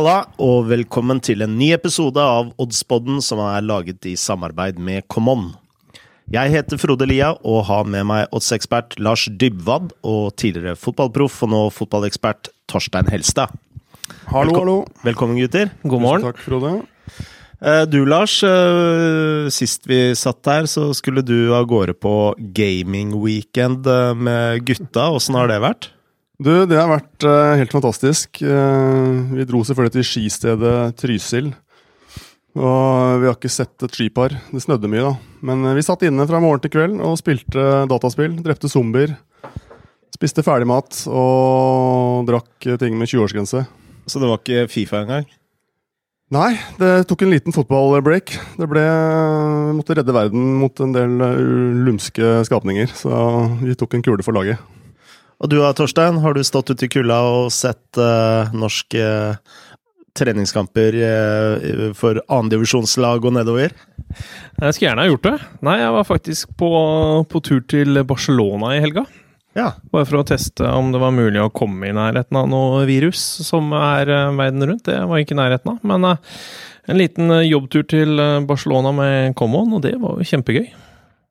Halla, og velkommen til en ny episode av Oddspodden som er laget i samarbeid med Common. Jeg heter Frode Lia og har med meg oddsekspert Lars Dybwad og tidligere fotballproff og nå fotballekspert Torstein Helstad. Hallo, Velko- hallo. Velkommen, gutter. God morgen. Takk, Frode. Eh, Du, Lars. eh, Sist vi satt her, så skulle du av gårde på gaming-weekend eh, med gutta. Åssen har det vært? Du, det har vært uh, helt fantastisk. Uh, vi dro selvfølgelig til skistedet Trysil. Og vi har ikke sett et skipar. Det snødde mye, da. Men eh, vi satt inne fra morgen til kveld og spilte dataspill. Drepte zombier. Spiste ferdigmat og drakk ting med 20-årsgrense. Så det var ikke Fifa engang? Nei, det tok en liten fotballbreak. Det ble måtte redde verden mot en del lumske skapninger, så vi tok en kule for laget. Og du da, Torstein, har du stått ute i kulda og sett uh, norske treningskamper eh, for annendivisjonslag og nedover? Jeg skulle gjerne ha gjort det. Nei, jeg var faktisk på, på tur til Barcelona i helga. Ja. Bare for å teste om det var mulig å komme i nærheten av noe virus som er eh, verden rundt. Det var ikke i nærheten av. Men eh, en liten eh, jobbtur til eh, Barcelona med Common, og det var jo kjempegøy.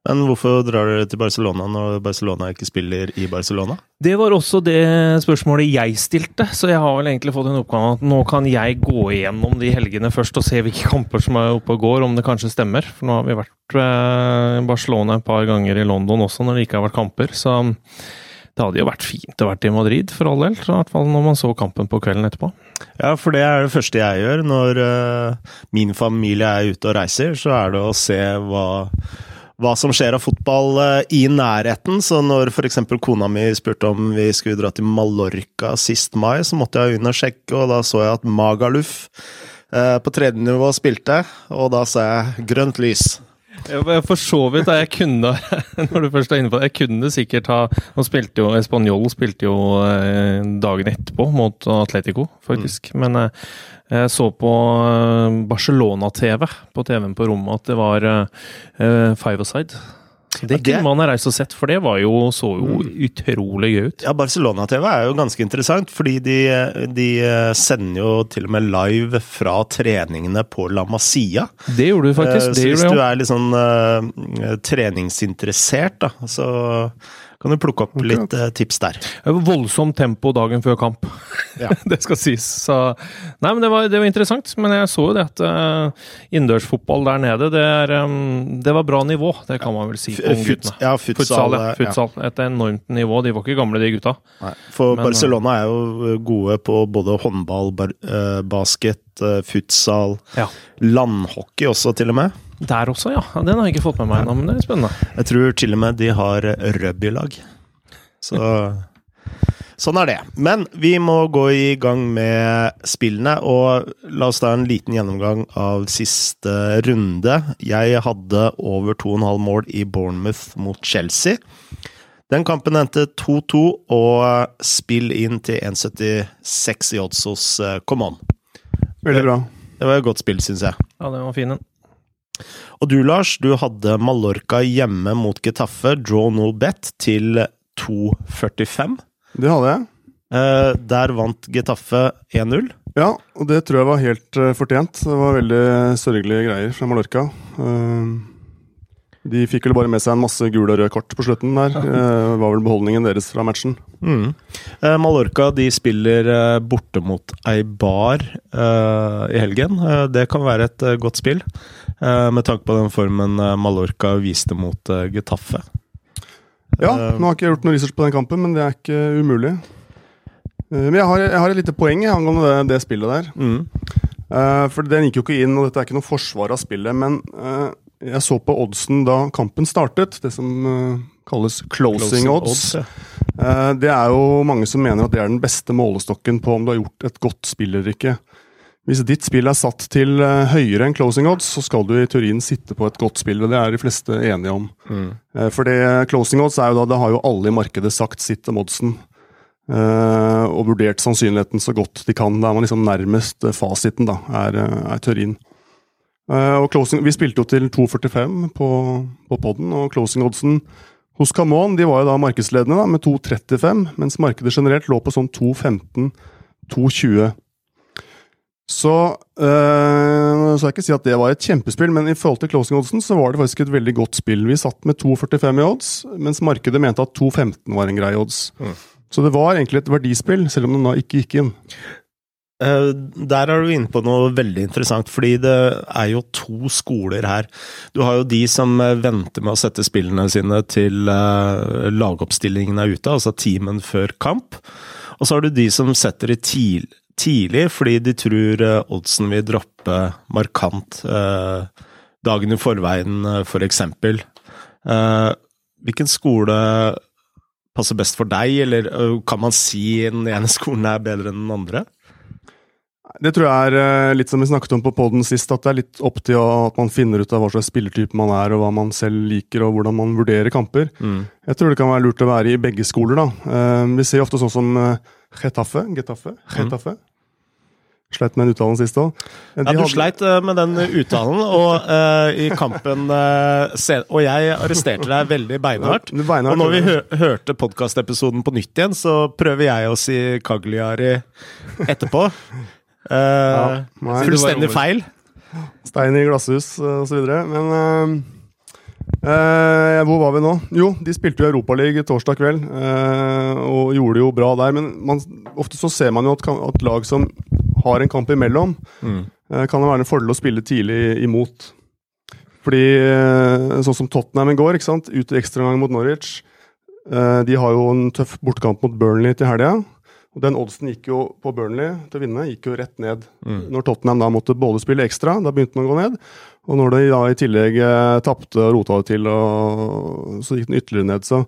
Men hvorfor drar dere til Barcelona når Barcelona ikke spiller i Barcelona? Det var også det spørsmålet jeg stilte, så jeg har vel egentlig fått en oppgave at nå kan jeg gå igjennom de helgene først og se hvilke kamper som er oppe og går, om det kanskje stemmer. For nå har vi vært eh, i Barcelona et par ganger i London også når det ikke har vært kamper, så det hadde jo vært fint å vært i Madrid for all del, i hvert fall når man så kampen på kvelden etterpå. Ja, for det er det første jeg gjør når eh, min familie er ute og reiser, så er det å se hva hva som skjer av fotball eh, i nærheten. Så når f.eks. kona mi spurte om vi skulle dra til Mallorca sist mai, så måtte jeg inn og sjekke, og da så jeg at Magaluf eh, på tredje nivå spilte, og da sa jeg grønt lys. For så vidt, jeg kunne Når du først er inne på det, jeg kunne sikkert ha Han spilte jo Espanol spilte jo eh, dagen etterpå mot Atletico, faktisk. Men eh, jeg så på eh, Barcelona-TV på TV-en på rommet at det var uh, five-a-side. Så det kunne man ha reist og sett, for det var jo, så jo utrolig gøy ut. Ja, Barcelona-TV er jo ganske interessant, fordi de, de eh, sender jo til og med live fra treningene på La Masia. Det gjorde du faktisk. Eh, Det så hvis du er litt sånn uh, treningsinteressert, da, så kan du plukke opp litt eh, tips der. Voldsomt tempo dagen før kamp. Ja. det skal sies. Så, nei, men det var, det var interessant. Men jeg så jo det at uh, innendørsfotball der nede, det, er, um, det var bra nivå. Det kan man vel si på F- fut- ja, futsal, Futsal, ja. futsal ja. Et enormt nivå. De var ikke gamle, de gutta. Nei, for Men, Barcelona er jo gode på både håndball, bar, uh, basket, eh, futsal, Ja. landhockey også, til og med. Der også, ja. Den har jeg ikke fått med meg ennå, men det er spennende. Jeg tror til og med de har rugbylag. Så Sånn er det. Men vi må gå i gang med spillene, og la oss ta en liten gjennomgang av siste runde. Jeg hadde over 2,5 mål i Bournemouth mot Chelsea. Den kampen endte 2-2, og spill inn til 1,76 i odds hos eh, Common. Veldig bra. Det var et godt spill, syns jeg. Ja, den var fin, den. Og du, Lars, du hadde Mallorca hjemme mot Getafe, draw no bet, til 2,45. Det hadde jeg. Eh, der vant Getafe 1-0. Ja, og det tror jeg var helt eh, fortjent. Det var veldig sørgelige greier fra Mallorca. Eh, de fikk vel bare med seg en masse gule og røde kort på slutten der. Uh, var vel beholdningen deres fra matchen. Mm. Eh, Mallorca de spiller borte mot Eibar eh, i helgen. Det kan være et godt spill, med tanke på den formen eh, Mallorca viste mot eh, Getafe. Ja, Eh, nå har ikke jeg gjort noe research på den kampen, men det er ikke umulig. Eh, men jeg har, jeg har et lite poeng angående det, det spillet der. mm. Eh, for den gikk jo ikke inn, og dette er ikke noe forsvar av spillet, men eh, jeg så på oddsen da kampen startet, det som eh, kalles closing, odds. ja. Eh, det er jo mange som mener at det er den beste målestokken på om du har gjort et godt spill eller ikke. Hvis ditt spill er satt til eh, høyere enn closing odds, så skal du i teorien sitte på et godt spill, og det er de fleste enige om. Mm. Eh, For det closing odds er jo da, det har jo alle i markedet sagt sitt om oddsen. eh, og vurdert sannsynligheten så godt de kan. Da er man liksom nærmest eh, fasiten, da, er, eh, er teorien. Eh, og closing, vi spilte jo til 2,45 på, på podden, og closing oddsen hos Camon de var jo da markedsledende da, med 2,35, mens markedet generelt lå på sånn 2,15, 2,20. Så øh, skal jeg ikke si at det var et kjempespill, men i forhold til closing oddsen så var det faktisk et veldig godt spill. Vi satt med 2,45 i odds, mens markedet mente at 2,15 var en grei odds. Mm. Så det var egentlig et verdispill, selv om den da ikke gikk inn. Eh, Der er du inne på noe veldig interessant, fordi det er jo to skoler her. Du har jo de som eh, venter med å sette spillene sine til lagoppstillingen er ute, altså teamen før kamp. Og så har du de som setter det til, tidlig fordi de tror eh, oddsen vil droppe markant eh, dagen i forveien, eh, for eksempel. Hvilken skole passer best for deg, eller kan man si den ene skolen er bedre enn den andre? Det tror jeg er litt som vi snakket om på poden sist, at det er litt opp til at man finner ut av hva slags spillertype man er, og hva man selv liker, og hvordan man vurderer kamper. Jeg tror det kan være lurt å være i begge skoler, da. Vi ser ofte sånn som Getafe, Getafe. Getafe? Getafe? Sleit med den uttalen sist òg. Ja, du sleit eh, med den uttalen, og uh, i kampen uh, Og jeg arresterte deg veldig beinhardt. Ja, beinhardt, Og når vi hø hørte podkastepisoden på nytt igjen, så prøver jeg å si Cagliari etterpå. Uh, ja, fullstendig feil. Stein i glasshus osv. Men eh, hvor var vi nå? Jo, de spilte jo Europaligaen torsdag kveld, eh, og gjorde det jo bra der. Men man, ofte så ser man jo at, at lag som har en kamp imellom, eh, kan det være en fordel å spille tidlig imot. Fordi eh, sånn som Tottenham i går, ikke sant? ut i ekstraomgang mot Norwich. Eh, de har jo en tøff bortekamp mot Burnley til helga. Og den oddsen gikk jo på Burnley til å vinne, gikk jo rett ned. Når Tottenham da måtte både spille ekstra, da begynte den å gå ned. Og når de da i tillegg eh, tapte og rota det til, og så gikk den ytterligere ned. Så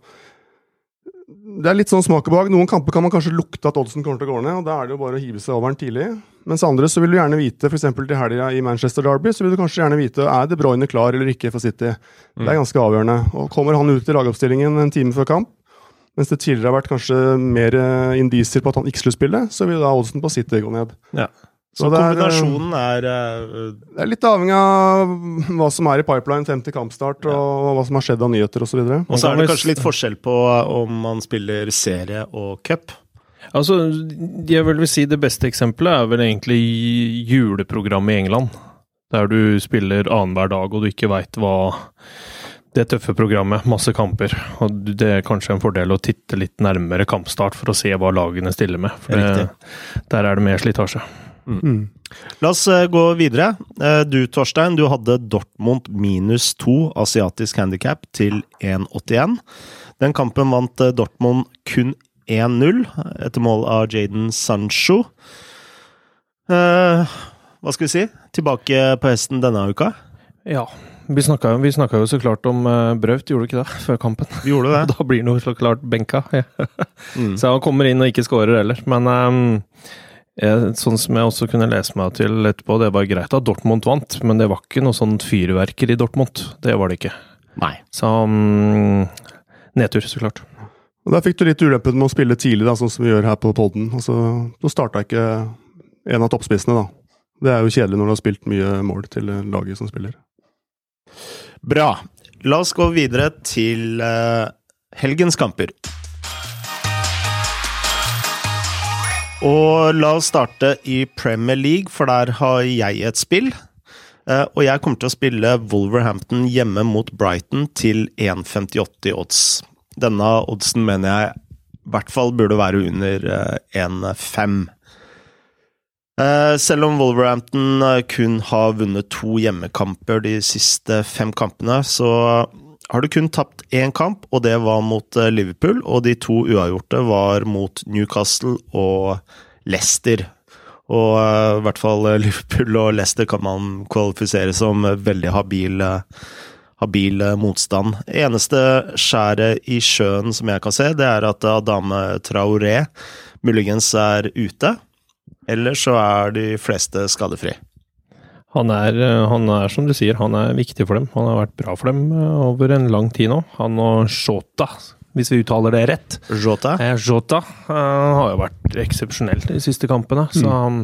det er litt sånn smak og behag. Noen kamper kan man kanskje lukte at oddsen kommer til å gå ned, og da er det jo bare å hive seg over den tidlig. Mens andre så vil du gjerne vite, f.eks. til helga i Manchester Derby, så vil du kanskje gjerne vite er De Bruyne klar eller ikke for City. Det er ganske avgjørende. Og Kommer han ut i lagoppstillingen en time før kamp, mens det tidligere har vært kanskje mer eh, indisier på at han ikke skulle spille, så vil da oddsen på City gå ned. Ja. Så, Så det er, eh, kombinasjonen er eh, Det er litt avhengig av hva som er i pipeline frem til kampstart, og hva som har skjedd av nyheter osv. Og så er det kanskje litt forskjell på om man spiller serie og cup. Altså, jeg vil si det beste eksempelet er vel egentlig juleprogrammet i England. Der du spiller annenhver dag og du ikke veit hva Det tøffe programmet, masse kamper. Og det er kanskje en fordel å titte litt nærmere kampstart for å se hva lagene stiller med. For det, der er det mer slitasje. La oss eh, gå videre. Eh, Du, Torstein, du hadde Dortmund minus to asiatisk handikap til 1,81. Den kampen vant eh, Dortmund kun 1-0 etter mål av Jaden Sancho. Hva skal vi si? Tilbake på hesten denne uka? Ja. Vi snakka, vi snakka jo så klart om uh, Braut, gjorde du ikke det? Før kampen. Vi gjorde det. Da blir han jo så klart benka. Mm. Så han kommer inn og ikke skårer heller. Men eh, sånn som jeg også kunne lese meg til etterpå, det var greit at Dortmund vant, men det var ikke noe sånn fyrverker i Dortmund. Det var det ikke. Nei. Så um, nedtur, så klart. Og Der fikk du litt ulempen med å spille tidlig, da, sånn som vi gjør her på poden. Altså, da starta ikke en av toppspissene, da. Det er jo kjedelig når du har spilt mye mål til laget som spiller. Bra. La oss gå videre til eh, helgens kamper. Og la oss starte i Premier League, for der har jeg et spill. Eh, og jeg kommer til å spille Wolverhampton hjemme mot Brighton til 1,58 odds. Denne oddsen mener jeg i hvert fall burde være under eh, 1,5. Eh, selv om Wolverhampton eh, kun har vunnet to hjemmekamper de siste fem kampene, så har du kun tapt én kamp, og det var mot eh, Liverpool. Og de to uavgjorte var mot Newcastle og Leicester. Og eh, i hvert fall eh, Liverpool og Leicester kan man kvalifisere som veldig habil, habil motstand. Eneste skjæret i sjøen som jeg kan se, det er at Adame Traoré muligens er ute. Eller så er de fleste skadefri. Han er, eh, han er, som du sier, han er viktig for dem. Han har vært bra for dem eh, over en lang tid nå. Han og Shota, hvis vi uttaler det rett. Jota? Eh, Jota eh, har jo vært eksepsjonell de siste kampene. Så um,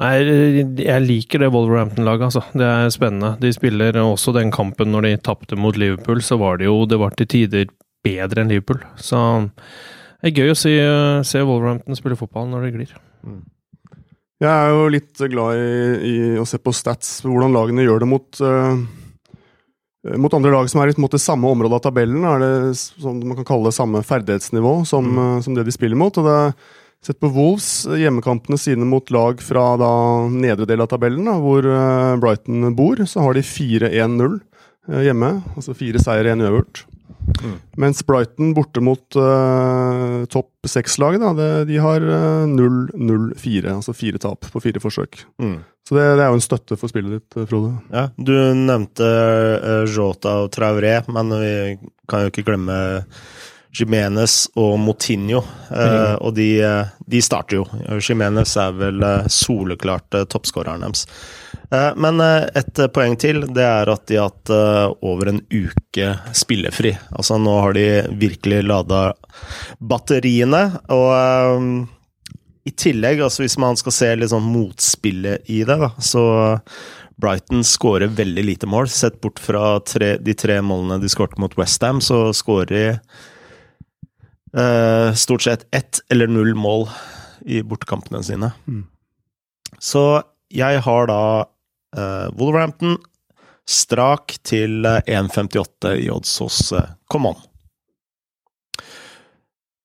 jeg, jeg liker det Wolverhampton-laget, altså. Det er spennende. De spiller også den kampen når de tapte mot Liverpool, så var det jo det var til tider bedre enn Liverpool. Så det er gøy å se, se Wolverhampton spille fotball når det glir. Jeg er jo litt glad i, i å se på stats, hvordan lagene gjør det mot uh, mot andre lag som er i måte, samme område av tabellen. er det som man kan kalle det samme ferdighetsnivå som, mm. uh, som det de spiller mot. og det Sett på Wolves, hjemmekampene sine mot lag fra da nedre del av tabellen, da, hvor uh, Brighton bor, så har de 4-1-0 hjemme. Altså fire seier, én uavgjort. Mm. Mens Brighton borte mot uh, topp seks-laget, de har uh, 0-0-4. Altså fire tap på fire forsøk. Mm. Så det, det, er jo en støtte for spillet ditt, eh, Frode. Ja, Du nevnte uh, Jota og Traoré, men vi kan jo ikke glemme Jimenez og Motinho. Mm. og de, de, starter jo. Jimenez er vel soleklart toppskåreren deres. Eh, men eh, et eh, poeng til, det er at de har hatt over en uke spillefri. Altså nå har de virkelig lada batteriene, og i tillegg, altså hvis man skal se litt sånn motspillet i det, da, så Brighton skårer veldig lite mål. Sett bort fra tre, de tre målene de skårte mot Westham, så skårer de eh, stort sett ett eller null mål i bortekampene sine. Mm. Så jeg har da Wolverhampton strak til 1,58 eh, i odds hos uh, Common.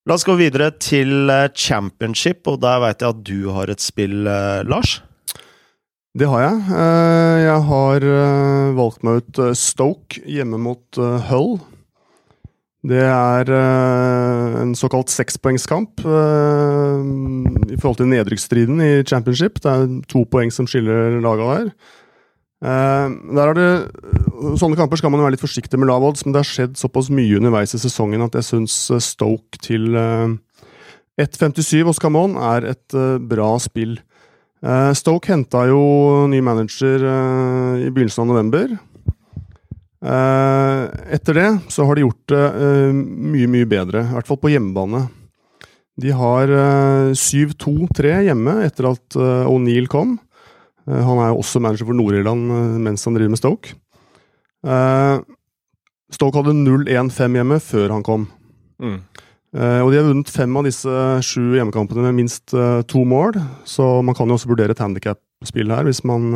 La oss gå videre til championship, og der veit jeg at du har et spill, Lars? Det har jeg. Jeg har valgt meg ut Stoke hjemme mot Hull. Det er en såkalt sekspoengskamp i forhold til nedrykksstriden i championship. Det er to poeng som skiller laga der. Uh, der er det, sånne kamper skal man jo være litt forsiktig med lav odds, men det har skjedd såpass mye underveis i sesongen at jeg syns eh, Stoke til uh, eh, 1,57 hos Camon er et bra spill. Stoke henta jo ny manager i begynnelsen av november. etter det så har de gjort det mye, mye bedre, i hvert fall på hjemmebane. De har 7-2-3 hjemme etter at O'Neill kom. Eh, han er jo også manager for Nord-Irland eh, mens han driver med Stoke. Eh, Stoke hadde 0-1-5 hjemme før han kom. Mm. og de har vunnet fem av disse sju hjemmekampene med minst to mål, så man kan jo også vurdere et handikap-spill her hvis man,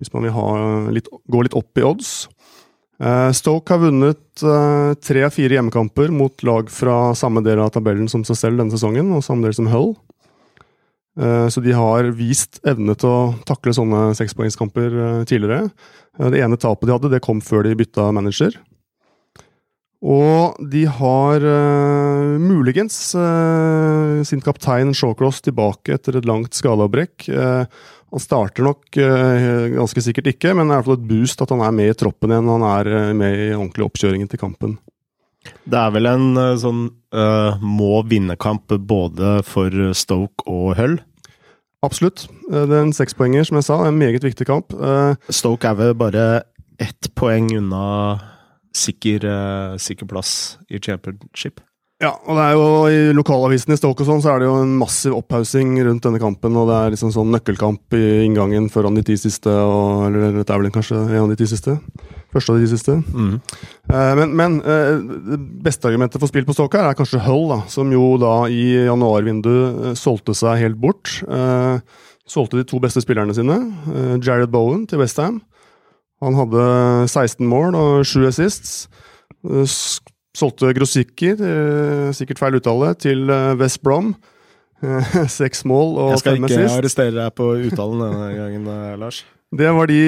hvis man vil litt, gå litt opp i odds. Stoke har vunnet tre av fire hjemmekamper mot lag fra samme del av tabellen som seg selv denne sesongen, og samme del som Hull. Eh, så de har vist evne til å takle sånne sekspoengskamper eh, tidligere. Eh, det ene tapet de hadde, det kom før de bytta manager. Og de har uh, muligens uh, sin kaptein Shawcross tilbake etter et langt skadeavbrekk. Uh, han starter nok ganske sikkert ikke, men det er i hvert fall et boost at han er med i troppen igjen. Han er med i ordentlig oppkjøringen til kampen. Det er vel en sånn må vinne-kamp både for Stoke og Hull? Absolutt. Eh, det er en sekspoenger, som jeg sa. En meget viktig kamp. Eh, Stoke er vel bare ett poeng unna sikker, eh, sikker plass i championship. Ja, og det er jo i lokalavisen i Stoke og sånn, så er det jo en massiv opphaussing rundt denne kampen, og det er liksom sånn nøkkelkamp i inngangen foran de ti siste, og, eller dette er vel kanskje en av de ti siste. Første av de siste. Mm. Uh, men, men uh, det beste argumentet for spill på Stoke her er kanskje Hull, da, som jo da i januarvinduet uh, solgte seg helt bort. solgte de to beste spillerne sine, Jared Bowen til Westham. Han hadde 16 mål og 7 assists Solgte Grosicki, sikkert feil uttale, til eh, West Brom. Seks mål og fem assists. Jeg skal ikke arrestere deg på uttalen denne gangen, eh, Lars. Det var, de,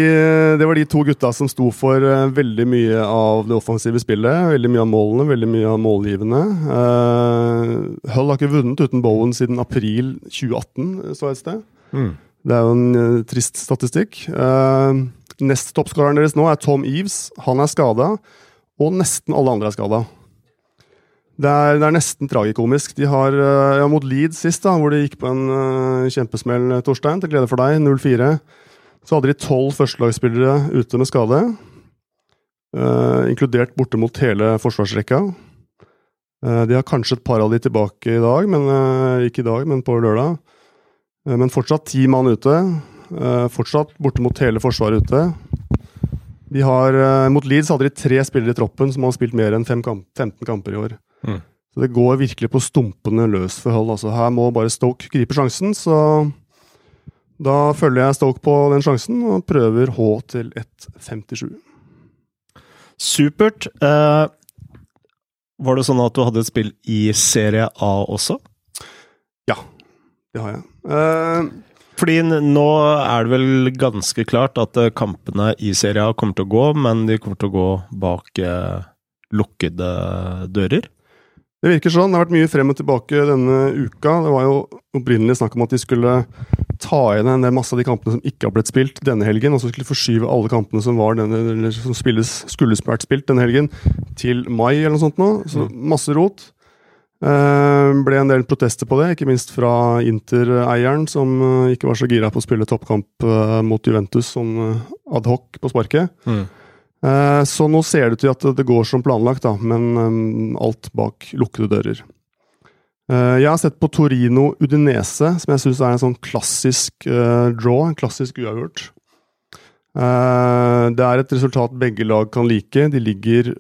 det var, de, to gutta som sto for uh, veldig mye av det offensive spillet. Veldig mye av målene, veldig mye av målgivende. Uh, Hull har ikke vunnet uten Bowen siden april 2018, så et sted. Mm. Det er jo en trist statistikk. Uh, Nest toppskåreren deres nå er Tom Eves. Han er skada, og nesten alle andre er skada. Det er, det er, nesten tragikomisk. De har eh, ja, mot Leeds sist, da, hvor de gikk på en uh, kjempesmell, Torstein, til glede for deg, 0-4. Så hadde de tolv førstelagsspillere ute med skade. Uh, inkludert borte mot hele forsvarsrekka. Uh, de har kanskje et par av de tilbake i dag, men ikke i dag, men på lørdag. men fortsatt ti mann ute. fortsatt borte mot hele forsvaret ute. De har, mot Leeds hadde de tre spillere i troppen som har spilt mer enn kamp 15 kamper i år. Mm. Så det går virkelig på stumpene løs for Hull. Altså, her må bare Stoke gripe sjansen, så Da følger jeg Stoke på den sjansen og prøver H til 1,57. Supert. Eh, var det sånn at du hadde et spill i Serie A også? Ja, Det har jeg. Eh, Fordi nå er det vel ganske klart at eh, kampene i Serie A kommer til å gå, men de kommer til å gå bak eh, lukkede dører. Det virker sånn. Det har vært mye frem og tilbake denne uka. Det var jo opprinnelig snakk om at de skulle ta igjen en masse av de kampene som ikke har blitt spilt denne helgen, og så skulle forskyve alle kampene som, var denne, eller som spilles, skulle vært spilt denne helgen, til mai eller noe sånt nå. Så masse rot. Uh, ble en del protester på det, ikke minst fra Inter-eieren, som uh, ikke var så gira på å spille toppkamp uh, mot Juventus sånn eh, ad hoc på sparket. Mm. Så nå ser det ut til at det går som planlagt, da, men um, alt bak lukkede dører. Eh, Jeg har sett på Torino Udinese, som jeg syns er en sånn klassisk eh, draw, en klassisk uavgjort. Eh, Det er et resultat begge lag kan like. De ligger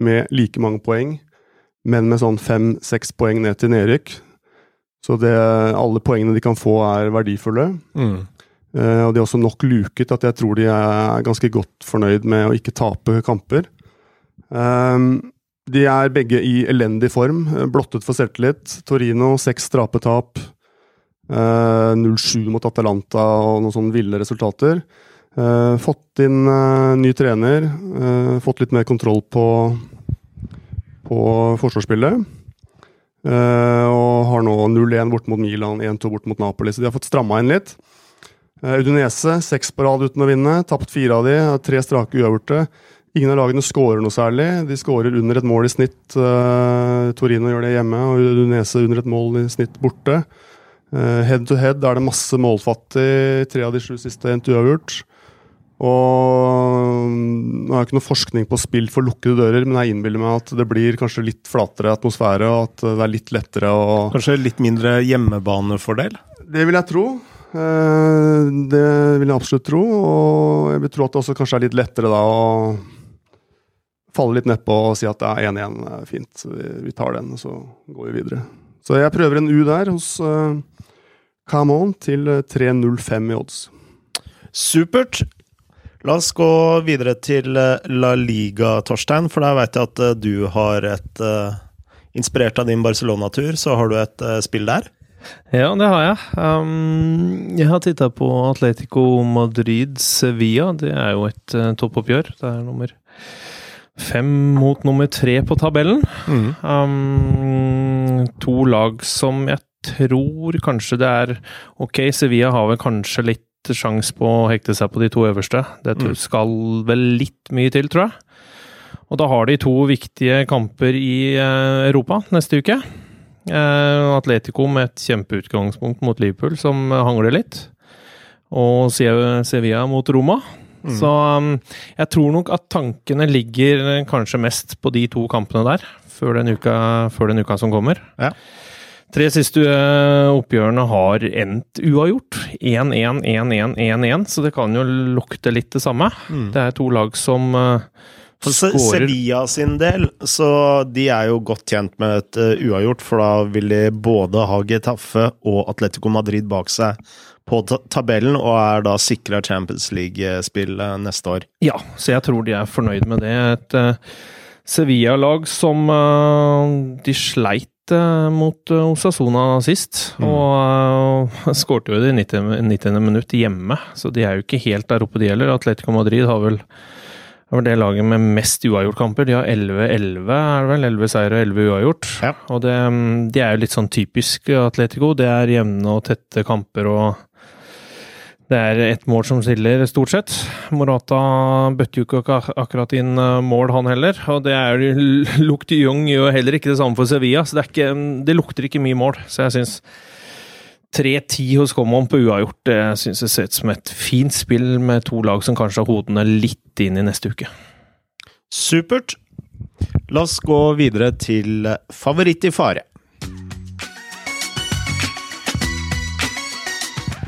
med like mange poeng, men med sånn fem-seks poeng ned til nedrykk. Så det, alle poengene de kan få, er verdifulle. Mm. Og de er også nok luket at jeg tror de er ganske godt fornøyd med å ikke tape kamper. Ehm, de er begge i elendig form, eh, blottet for selvtillit. Torino seks strapetap. tap. 0-7 mot Atalanta og noen sånne ville resultater. Eh, fått inn eh, ny trener, eh, fått litt mer kontroll på, på forsvarsspillet. Eh, og har nå 0-1 bort mot Milan, 1-2 bort mot Napoli, så de har fått stramma inn litt. Eh, Udinese, seks på rad uten å vinne. Tapt fire av de, tre strake uavgjorte. Ingen av lagene skårer noe særlig. De skårer under et mål i snitt. Eh, Torino gjør det hjemme, og Udinese under et mål i snitt borte. Eh, head to head er det masse målfattig. Tre av de sju siste endte uavgjort. Og mm, Nå har jeg ikke noe forskning på spill for lukkede dører, men jeg innbiller meg at det blir kanskje litt flatere atmosfære, og at det er litt lettere å Kanskje litt mindre hjemmebanefordel? det vil jeg tro. Eh, Det vil jeg absolutt tro. Og jeg vil tro at det også kanskje er litt lettere da å falle litt nedpå og si at det er 1-1 er fint. Vi tar den, og så går vi videre. Så jeg prøver en U der hos uh, Camon til eh, 3.05 i odds. Supert. La oss gå videre til eh, La Liga, Torstein, for der vet jeg at eh, du har et uh, Inspirert av din Barcelona-tur, så har du et uh, spill der. Ja, det har jeg. Um, jeg har titta på Atletico Madrid Sevilla. Det er jo et uh, toppoppgjør. Det er nummer fem mot nummer tre på tabellen. Um, to lag som jeg tror kanskje det er Ok, Sevilla har vel kanskje litt sjanse på å hekte seg på de to øverste. Det Mm. skal vel litt mye til, tror jeg. Og da har de to viktige kamper i eh, Europa neste uke. Eh, Atletico med et kjempeutgangspunkt mot Liverpool, som hangler litt. Og Sevilla mot Roma. Mm. Så um, jeg tror nok at tankene ligger eh, kanskje mest på de to kampene der, før den uka, før den uka som kommer. Ja. Tre siste eh, oppgjørene har endt uavgjort. 1-1, 1-1, 1-1, så det kan jo lukte litt det samme. Mm. Det er to lag som Se- skårer Sevilla sin del, så de er jo godt tjent med et uh, uavgjort, for da vil de både ha Getafe og Atletico Madrid bak seg på ta tabellen, og er da sikra Champions League-spill uh, neste år. Ja, så jeg tror de er fornøyd med det. Et uh, Sevilla-lag som de sleit mot Osasona sist, Mm. og uh, skårte jo det i 90. 90. minutt hjemme, så de er jo ikke helt der oppe de gjelder. Atletico Madrid har vel er var det laget med mest uavgjort-kamper. De har 11-11, er det vel? 11 seier og 11 uavgjort. Ja. Og det, mm, de er jo litt sånn typisk Atletico. Det er jevne og tette kamper og det er ett mål som stiller, stort sett. Morata bøtter jo ikke akkurat inn eh, mål, han heller. Og det er Luc de Jong gjør heller ikke det samme for Sevilla, så det, er ikke, det lukter ikke mye mål. Så jeg syns 3-10 hos Common på uavgjort det synes jeg ser ut som et fint spill med to lag som kanskje har hodene litt inn i neste uke. Supert. La oss gå videre til eh, favoritt i fare.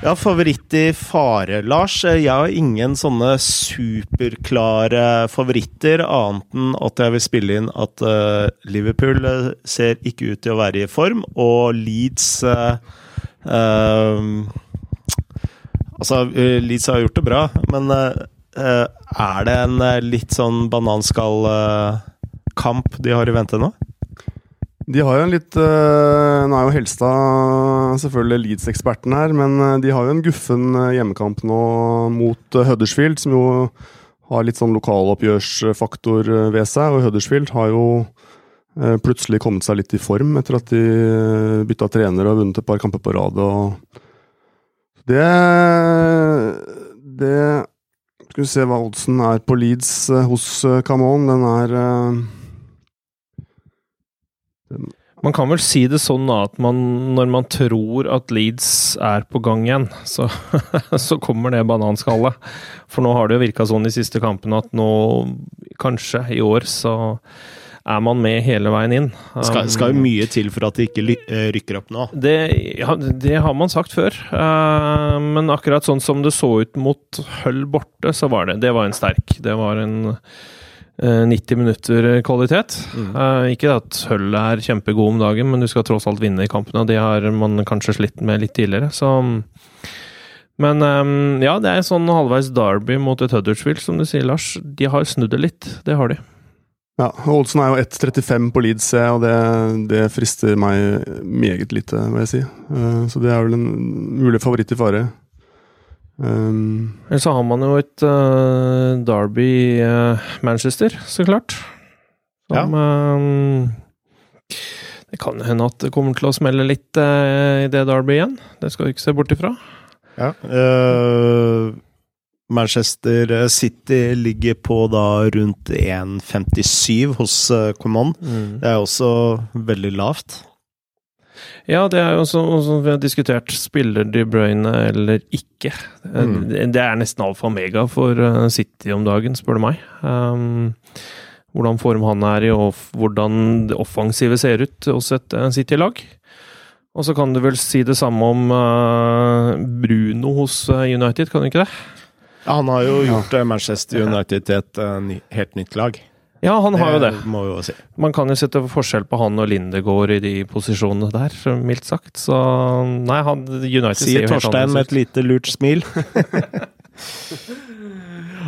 Ja, favoritt i fare, Lars. Jeg har ingen sånne superklare favoritter, annet enn at jeg vil spille inn at eh, Liverpool eh, ser ikke ut til å være i form, og Leeds eh, eh, Altså, eh, Leeds har gjort det bra, men eh, eh, er det en litt sånn bananskall-kamp de har i vente nå? De har jo en litt Nå er jo Helstad selvfølgelig Leeds-eksperten her, men de har jo en guffen hjemmekamp nå mot Huddersfield, som jo har litt sånn lokaloppgjørsfaktor ved seg. Og Huddersfield har jo plutselig kommet seg litt i form etter at de øh, bytta trener og vunnet et par kamper på rad. Det Det Skal vi se hva oddsen er på Leeds øh, hos Camon. Den er den Man kan vel si det sånn at man, når man tror at Leeds er på gang igjen, så, så kommer det bananskallet. For nå har det jo virka sånn de siste kampene at nå, kanskje i år, så er man med hele veien inn. Skal, skal jo mye til for at de ikke eh, rykker opp nå. Det, ja, det har man sagt før, eh, men akkurat sånn som det så ut mot Hull borte, så var det Det var en sterk. Det var en eh, 90 minutter kvalitet. Eh, ikke at Hull er kjempegod om dagen, men du skal tross alt vinne i kampene, og det har man kanskje slitt med litt tidligere, så men um, ja, det er en sånn halvveis Derby mot et Huddersfield, som du sier, Lars. De har snudd det litt. Det har de. Ja, Oddsen er jo 1,35 på Leeds, og det, det frister meg meget lite, må jeg si. Eh, så det er vel en mulig favoritt i fare. Um, så har man jo et uh, Derby i uh, Manchester, så klart. Som eh, Det kan hende at det kommer til å smelle litt uh, i det Derby igjen. Det skal vi ikke se bort ifra. Ja. eh, Manchester City ligger på da rundt 1,57 hos Coman. Mm. Det er også veldig lavt. Ja, det er jo sånn som vi har diskutert. Spiller De Bruyne eller ikke? Eh, Mm. Det, er nesten alfa mega for eh, City om dagen, spør du meg. Um, hvordan form han er i, og hvordan det offensive ser ut hos et eh, City-lag. Og så kan du vel si det samme om eh, Bruno hos eh, United, kan du ikke det? Han har jo gjort eh, Manchester United til et eh, ny, helt nytt lag. Ja, han har jo det. Jo si. Man kan jo sette forskjell på han og Lindegård i de posisjonene der, mildt sagt. Så nei, han United Sier Torstein med et lite lurt smil.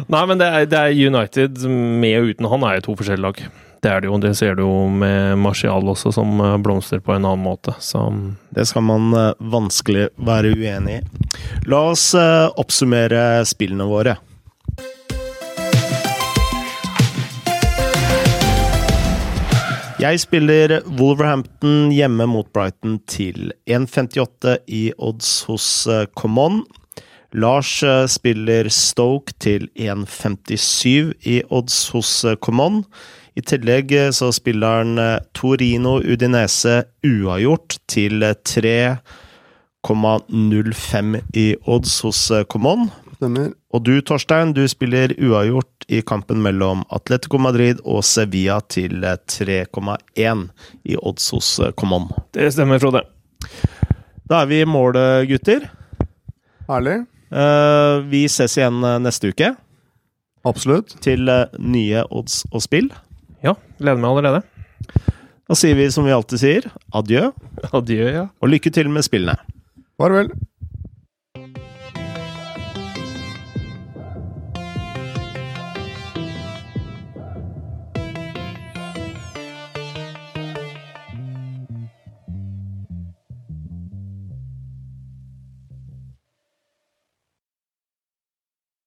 Nei, men det er, det er United med og uten han er jo to forskjellige lag. Det er det jo. Det ser du jo med Martial også, som eh, blomstrer på en annen måte. Så Det skal man eh, vanskelig være uenig i. La oss eh, oppsummere spillene våre. Jeg spiller Wolverhampton hjemme mot Brighton til 1,58 i odds hos Common. Lars spiller Stoke til 1,57 i odds hos Common. I tillegg eh, så spiller han eh, Torino Udinese uavgjort til eh, 3,05 i odds hos Comon. Common. stemmer. Og du, Torstein, du spiller uavgjort i kampen mellom Atletico Madrid og Sevilla til eh, 3,1 i odds hos Comon. Common. det stemmer, Frode. Da er vi i mål, eh, gutter. Herlig. Eh, Vi ses igjen eh, neste uke Absolutt. til eh, nye odds og spill. Ja, gleder meg allerede. Da sier vi som vi alltid sier, adjø, Adjø, ja. og lykke til med spillene. Farvel.